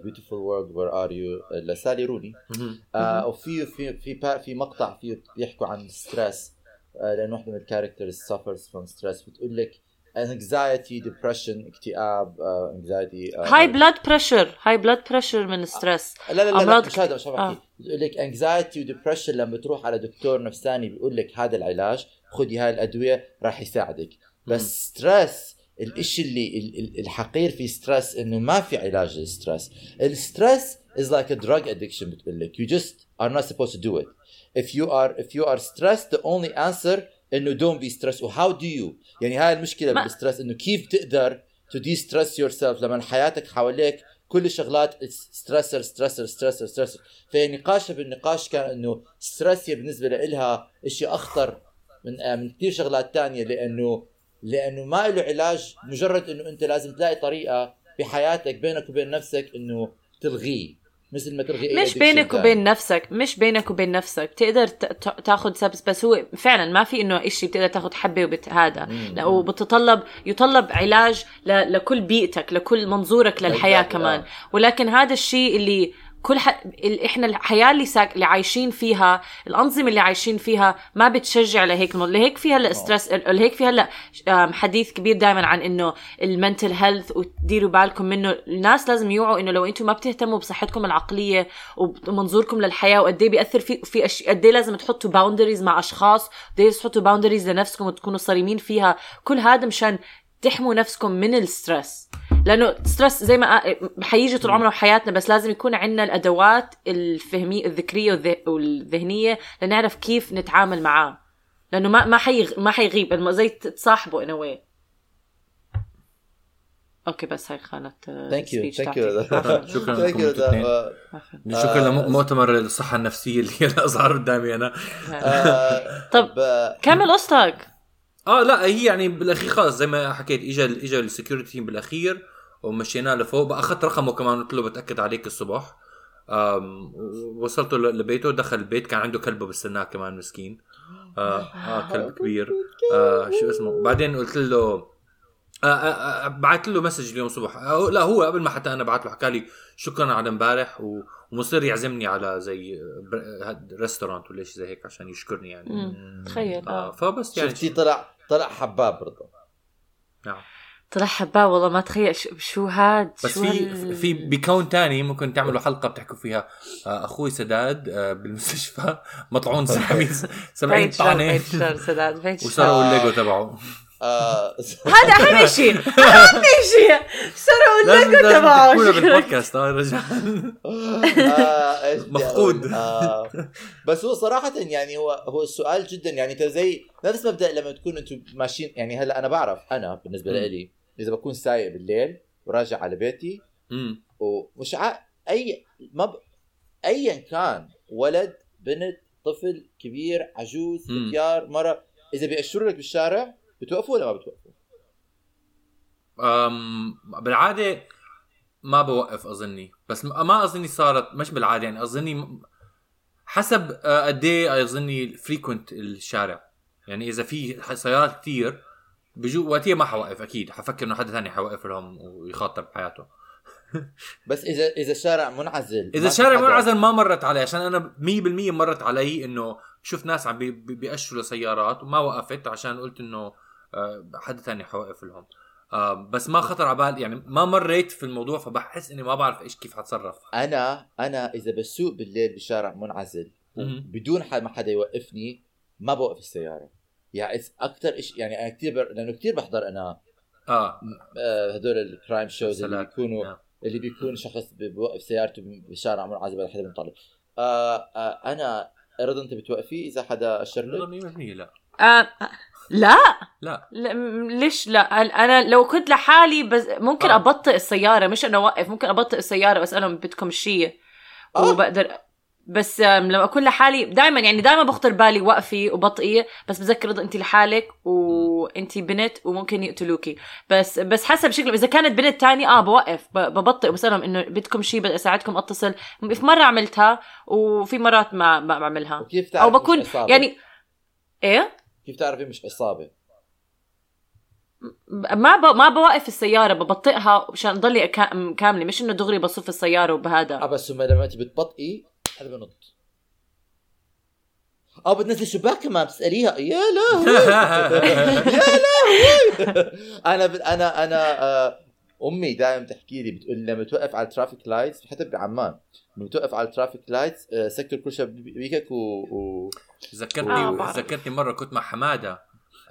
Beautiful World, Where Are You لسالي روني. آه وفي في في في مقطع فيه بيحكوا عن ال stress آه لأنه وحده من ال characters suffers from stress بتقول لك anxiety depression اكتئاب uh, high blood pressure high blood pressure من ال stress لا لا لا, لا أمراض مش هذا مش عم آه. بحكي بتقول لك anxiety و depression لما تروح على دكتور نفساني بيقول لك هذا العلاج خذي هاي الأدوية راح يساعدك بس stress الإشي اللي ال- ال- الحقير في stress إنه ما في علاج لل stress ال stress is like a drug addiction بتقول لك. You just are not supposed to do it. If you are if you are stressed the only answer إنه don't be stressed. و how do you? يعني هاي المشكلة بال stress إنه كيف تقدر to de-stress yourself لما حياتك حواليك كل الشغلات stressor stressor stressor stressor فنقاشها بالنقاش كان إنه stress بالنسبة لها شيء أخطر من آه، من كثير شغلات تانية لأنه لأنه ما له علاج مجرد إنه أنت لازم تلاقي طريقة بحياتك بينك وبين نفسك إنه تلغيه مثل ما تلغي أي مش بينك. وبين نفسك مش بينك وبين نفسك بتقدر تاخذ steps بس هو فعلا ما في إنه إشي بتقدر تاخذ حبة وبت هذا وبتطلب يطلب علاج ل... لكل بيئتك لكل منظورك للحياة كمان آه. ولكن هذا الشيء اللي كل ح... ال- إحنا الحياة اللي ساك... اللي عايشين فيها الأنظمة اللي عايشين فيها ما بتشجع لهيك الموضوع لهيك في هلا stress لهيك في هلا حديث كبير دائما عن إنه ال mental health وتديروا بالكم منه. الناس لازم يوعوا إنه لو أنتم ما بتهتموا بصحتكم العقلية ومنظوركم للحياة وقد إيه بيأثر في في أشياء قد إيه لازم تحطوا boundaries مع أشخاص قد إيه تحطوا boundaries لنفسكم وتكونوا صارمين فيها. كل هذا مشان تحموا نفسكم من ال stress لأنه stress زي ما حيجي طول عمره بحياتنا بس لازم يكون عندنا الأدوات الفهميه الفكرية والذ- والذهنية لنعرف كيف نتعامل معاه لأنه ما ما حيغ... ما حيغيب زي تصاحبه in a way أوكي بس هاي خانت ثانك يو ثانك. يو. شكراً لكم. شكرا آه، لمؤتمر الصحة النفسية اللي هي اظهر قدامي أنا طب كمل قصتك آه لا هي يعني بالأخير خلص زي ما حكيت اجى اجى السكيورتي تيم بالأخير ومشيناه لفوق. بقى اخذت رقمه كمان قلت له بتأكد عليك الصبح. وصلته لبيته دخل البيت كان عنده كلبه بستناه كمان مسكين. آه, آه كلب كبير. آه شو اسمه؟ بعدين قلت له آه آه آه بعت له مسج اليوم الصبح آه لا هو قبل ما حتى أنا بعت له حكى لي شكرا على امبارح و- ومصير يعزمني على زي ريستورانت ولا شيء زي هيك عشان يشكرني يعني. تخيل آه آه. فبس يعني شفتي طلع؟ طلع حباب برضه نعم. طلع حباه والله ما تخيل شو, شو هاد بس شو في هال- في بكون تاني ممكن تعملوا حلقة بتحكوا فيها آه، أخوي سداد آه، بالمستشفى. مطعون 70 70 بعيد شر طعنة. وسرقوا الليجو تبعه. هذا أهم شيء أهم شيء لازم الليجو لازم تبعه شكراً. بالبودكاست آه، رجع آه، مفقود. آه، بس هو صراحة يعني هو هو السؤال جدا يعني أنت زي نفس مبدأ لما تكون أنتم ماشيين يعني هلأ أنا بعرف أنا بالنسبة. لي إذا بكون سايق بالليل وراجع على بيتي. ومش ع... اي ما ب... ايا كان ولد بنت طفل كبير عجوز مم. ختيار مرة إذا بيأشروا لك بالشارع بتوقفوا ولا ما بتوقفوا؟ أم بالعادة ما بوقف أظني بس ما أظني صارت مش بالعادة يعني أظني حسب آه، قد إيه أظني فريكونت الشارع. يعني إذا في سيارات كتير بجو وقتها ما حوقف أكيد. حفكر إنه حدا ثاني حوقف لهم ويخاطر بحياته. بس اذا إذا الشارع منعزل إذا الشارع منعزل ما مرت علي عشان أنا 100% مرت علي إنه شفت ناس عم بي- بي- بيأشروا لسيارات وما وقفت عشان قلت إنه آه، حدا ثاني حوقف لهم. آه، بس ما خطر على بالي يعني ما مريت في الموضوع فبحس إني ما بعرف إيش كيف حتصرف أنا أنا إذا بسوق بالليل بشارع منعزل. بدون ح- ما حدا يوقفني ما بوقف السيارة. يعني أكثر شيء يعني أنا كثير بر... لأنه كثير بحضر أنا. آه. آه، هدول الكرايم شوز اللي. بيكونوا نعم. اللي بيكون شخص بيوقف سيارته بشارع منعزل ولا حدا بينطلق آه آه أنا رضا أنت بتوقفي إذا حدا أشر لا لك 100% لا. آه. لا. لا. لا، ليش لا؟ أنا لو كنت لحالي بس ممكن آه. أبطئ السيارة مش إنه أوقف ممكن أبطئ السيارة وأسألهم بدكم شيء آه. وبقدر بس لما أكون لحالي دائما يعني دائما بخطر بالي وقفي وبطئي بس بذكر انت لحالك وانت بنت وممكن يقتلوكي. بس بس حسب شكله إذا كانت بنت تاني آه بوقف ببطئ وبسألهم إنه بدكم شيء بدي أساعدكم أتصل. في مرة عملتها وفي مرات ما ما بعملها. أو بكون يعني إيه؟ كيف تعرفي مش عصابه ما ب... ما بوقف السيارة ببطئها مشان ضلي أكا... كاملة. مش إنه دغري بصف السيارة آه وبهذا بس لما أنت بتبطئي هذا بنط. آه بتنزل شباك كمان بتسأليها. يا لهوي! يا لهوي! أنا ب... أنا أنا آه أمي دائما تحكي لي بتقول لي لما توقف على ال traffic lights حتى بعمان لما توقف على ال traffic lights آه سكر كل شيء بيكك و, و... ذكرتني آه،. ذكرتني مرة كنت مع حمادة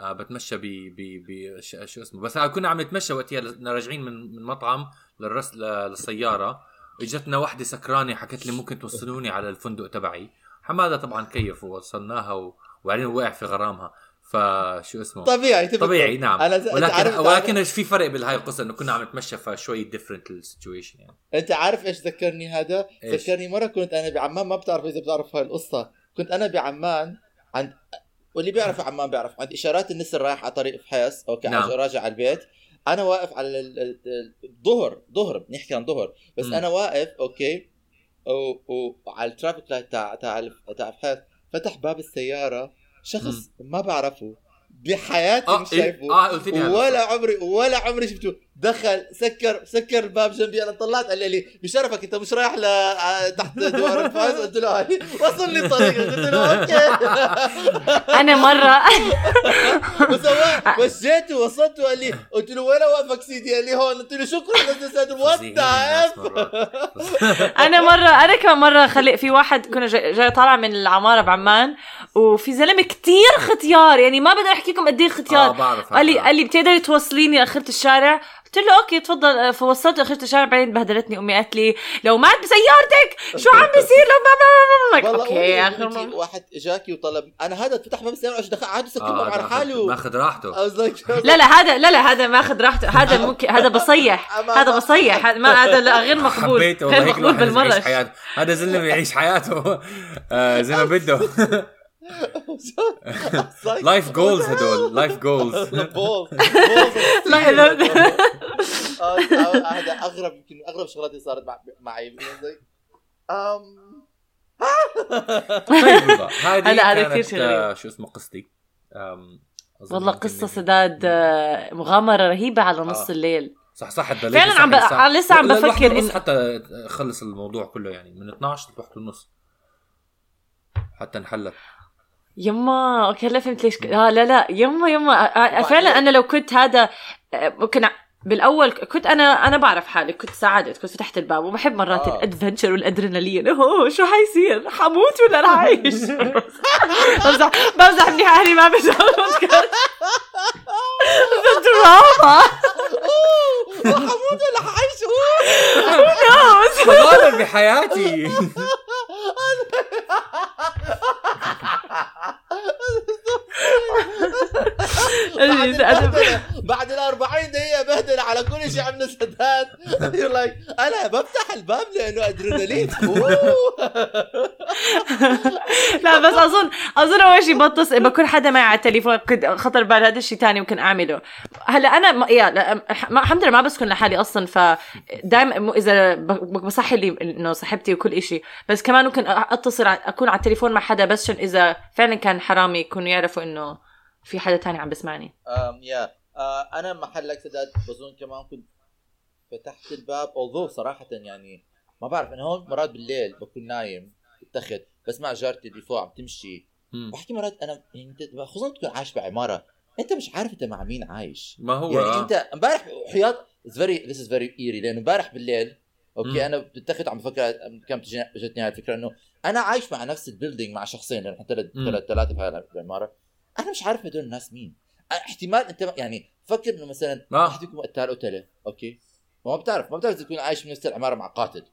آه بتمشى ب ب ب شو اسمه بس كنا عم نتمشى وقتها راجعين من من مطعم للرس للسيارة. إجتنا وحدة سكرانة حكت لي ممكن توصلوني على الفندق تبعي. حمادة طبعا كيف ووصلناها و... وبعدين وقع في غرامها. فشو اسمه طبيعي تبقى. طبيعي نعم. أنت ولكن عارف... ولكن في فرق بالهاي القصة إنه كنا عم نتمشى فشوي different ال situation يعني أنت عارف إيش ذكرني هذا؟ إيش؟ ذكرني مرة كنت أنا بعمان ما بتعرف إذا بتعرف هاي القصة، كنت أنا بعمان عند واللي بيعرف عمان بيعرف عند إشارات النسر رايح على طريق فحيص okay نعم. راجع على البيت أنا واقف على ال- ال- ال- الظهر ظهر بنحكي عن ظهر بس مم. أنا واقف okay وعلى ال traffic light تاع تاع تاع فحيص فتح باب السيارة شخص ما بعرفه بحياتي آه مش إيه؟ شايفه قلت لي هذا. ولا عمري ولا عمري شفته دخل سكر سكر الباب جنبي أنا طلعت قال لي بشرفك أنت مش رايح ل تحت دوار الفاز؟ قلت له هاي وصلني الطريق. قلت له okay. أنا مرة. مشيته وصلته قال لي قلت له وين واقفك سيدي؟ قال لي هون. قلت له شكرا What. أنا مرة أنا كمان مرة خلي في واحد كنا جاي, طالعه من العمارة بعمان وفي زلمة كتير ختيار. يعني ما بقدر احكي لكم قد إيه آه ختيار بعرف قال لي. قال لي بتقدري توصليني اخرة الشارع؟ قلت له okay تفضل فوصلته اخرة الشارع بعدين بهدلتني أمي قالت لي لو مات بسيارتك شو عم بيصير؟ لو ما ما ما والله okay آخر مرة. واحد إجاكي وطلب. أنا هذا فتح باب السياره عشان دخل عاد سكر آه، باب على حاله. ماخذ راحته. لا لا هذا لا لا هذا ماخذ راحته. هذا ممكن هذا بصيح. هذا بصيح. هذا ما هذا لا غير مقبول. غير مقبول بالمرة هذا زلمة يعيش حياته. آه زي ما بده. life goals هدول life goals goals لا لا هذا اغرب يمكن اغرب شغلات اللي صارت مع- معي طيب هذه هلا هذا كثير شيء آه،. شو اسمه قصتي. والله نجي- سداد آه، مغامرة رهيبة على نص آه. الليل. صح صح ضليت فعلاً لسه عم ب-. لسه عم بفكر إن- حتى خلص الموضوع كله يعني من 12 لواحدة ونص حتى انحلت. يما okay هلا فهمت ليش ك... آه لا لا يما يما. آه، آه، فعلا أنا لو كنت هذا آه، ممكن ع- بالأول كنت أنا أنا بعرف حالي كنت ساعدت كنت فتحت الباب وبحب مرات آه. ال adventure والأدرينالين. أوه شو حيصير؟ حموت ولا رح أعيش؟ بمزح بمزح منيح أهلي ما بيزعلوا دراما حمود ولا حعيش تغامر بحياتي. بعد بعد ال 40 دقيقة بهدل على كل شيء عملنا سداد. Like أنا بفتح الباب لأنه ادرينالين. لا بس اظن أظن أول شيء بتصل بكون حدا معي على التليفون كنت خطر بال هذا الشيء تاني ممكن أعمله. هلأ أنا ما يا الحمد لله ما بسكن لحالي أصلا فدائما إذا ب- بصحي لي إنه صاحبتي وكل إشي. بس كمان ممكن أتصل أكون على التليفون مع حدا بس عشان إذا فعلا كان حرامي يكونوا يعرفوا إنه في حدا تاني عم بسمعني أم يا آه، أنا محلك سداد بظن كمان كنت فتحت الباب اوضو صراحة يعني ما بعرف أنا هون مرات بالليل بكون نايم بالتخت بسمع جارتي اللي فوق عم تمشي. بحكي مرات أنا يعني أنت خصوصا تكون عايش بعمارة أنت مش عارف أنت مع مين عايش ما هو يعني آه. أنت امبارح حياط very this is very eerie لأنه امبارح بالليل okay مم. أنا بالتخت عم بفكر كم اجتني هاي الفكرة إنه أنا عايش مع نفس ال building مع شخصين لأنه ثلاث مم. ثلاثة بهاي العمارة أنا مش عارف هدول الناس مين. احتمال أنت يعني فكر إنه مثلا آه. واحد فيكم قتال قتله. okay؟ ما بتعرف ما بتعرف إذا تكون عايش بنفس العماره مع قاتل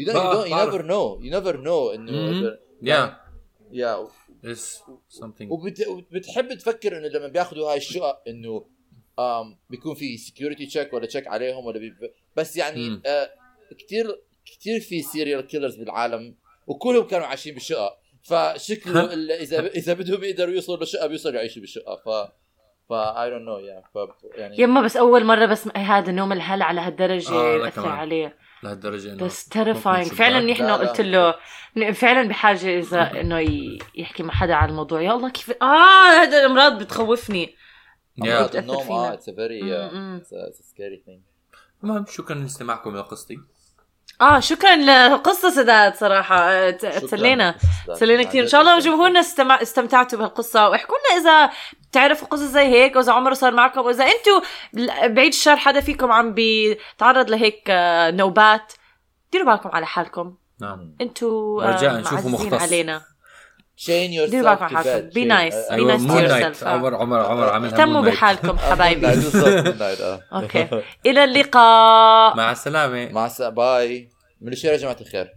don't, you بعرف. never know. You never know إنه. yeah yeah it's something. وبت... وبتحب تفكر إنه لما بياخذوا هاي الشقق إنه um, بيكون في security check ولا check عليهم ولا بي... بس يعني مم. آه كثير كثير في serial killers بالعالم وكلهم كانوا عايشين بالشقق. فشكله ال- إذا إذا بدهم يقدروا يوصلوا للشقه بيوصلوا يعيشوا بالشقه ف ف اي دونت نو يا ف يعني يما بس أول مرة بسمع هذا نوم الهلا على هالدرجة آه، كمان. عليه لهالدرجة إنه بس تيرفاينج ممكن فعلا. نحن. قلت له ن- فعلا بحاجة إذا إنه ي- يحكي مع حدا عن الموضوع يا الله كيف آه هذا الأمراض بتخوفني يا النوم. آه اتس فيري م-م. سكيري ثينج المهم شكرا لاستماعكم لقصتي آه شكرا لقصة سداد صراحة. آه، تسلينا. تسلينا كثير. إن شاء الله جمهورنا استمع... استمتعتوا بهالقصة. واحكوا لنا إذا بتعرفوا قصص زي هيك وإذا عمره صار معكم وإذا أنتم بعيد الشر حدا فيكم عم بيتعرض لهيك آه، نوبات ديروا بالكم على حالكم. نعم. أنتوا رجاء آه، نشوفوا معززين مختص. علينا. تشين يور على حالكم بي نايس بي نايس تو نايت عمر عمر عمر عملها اهتموا. بحالكم حبايبي. بالضبط أوكي. إلى اللقاء. مع السلامة. مع السلامه باي من الشارع يا جماعة الخير.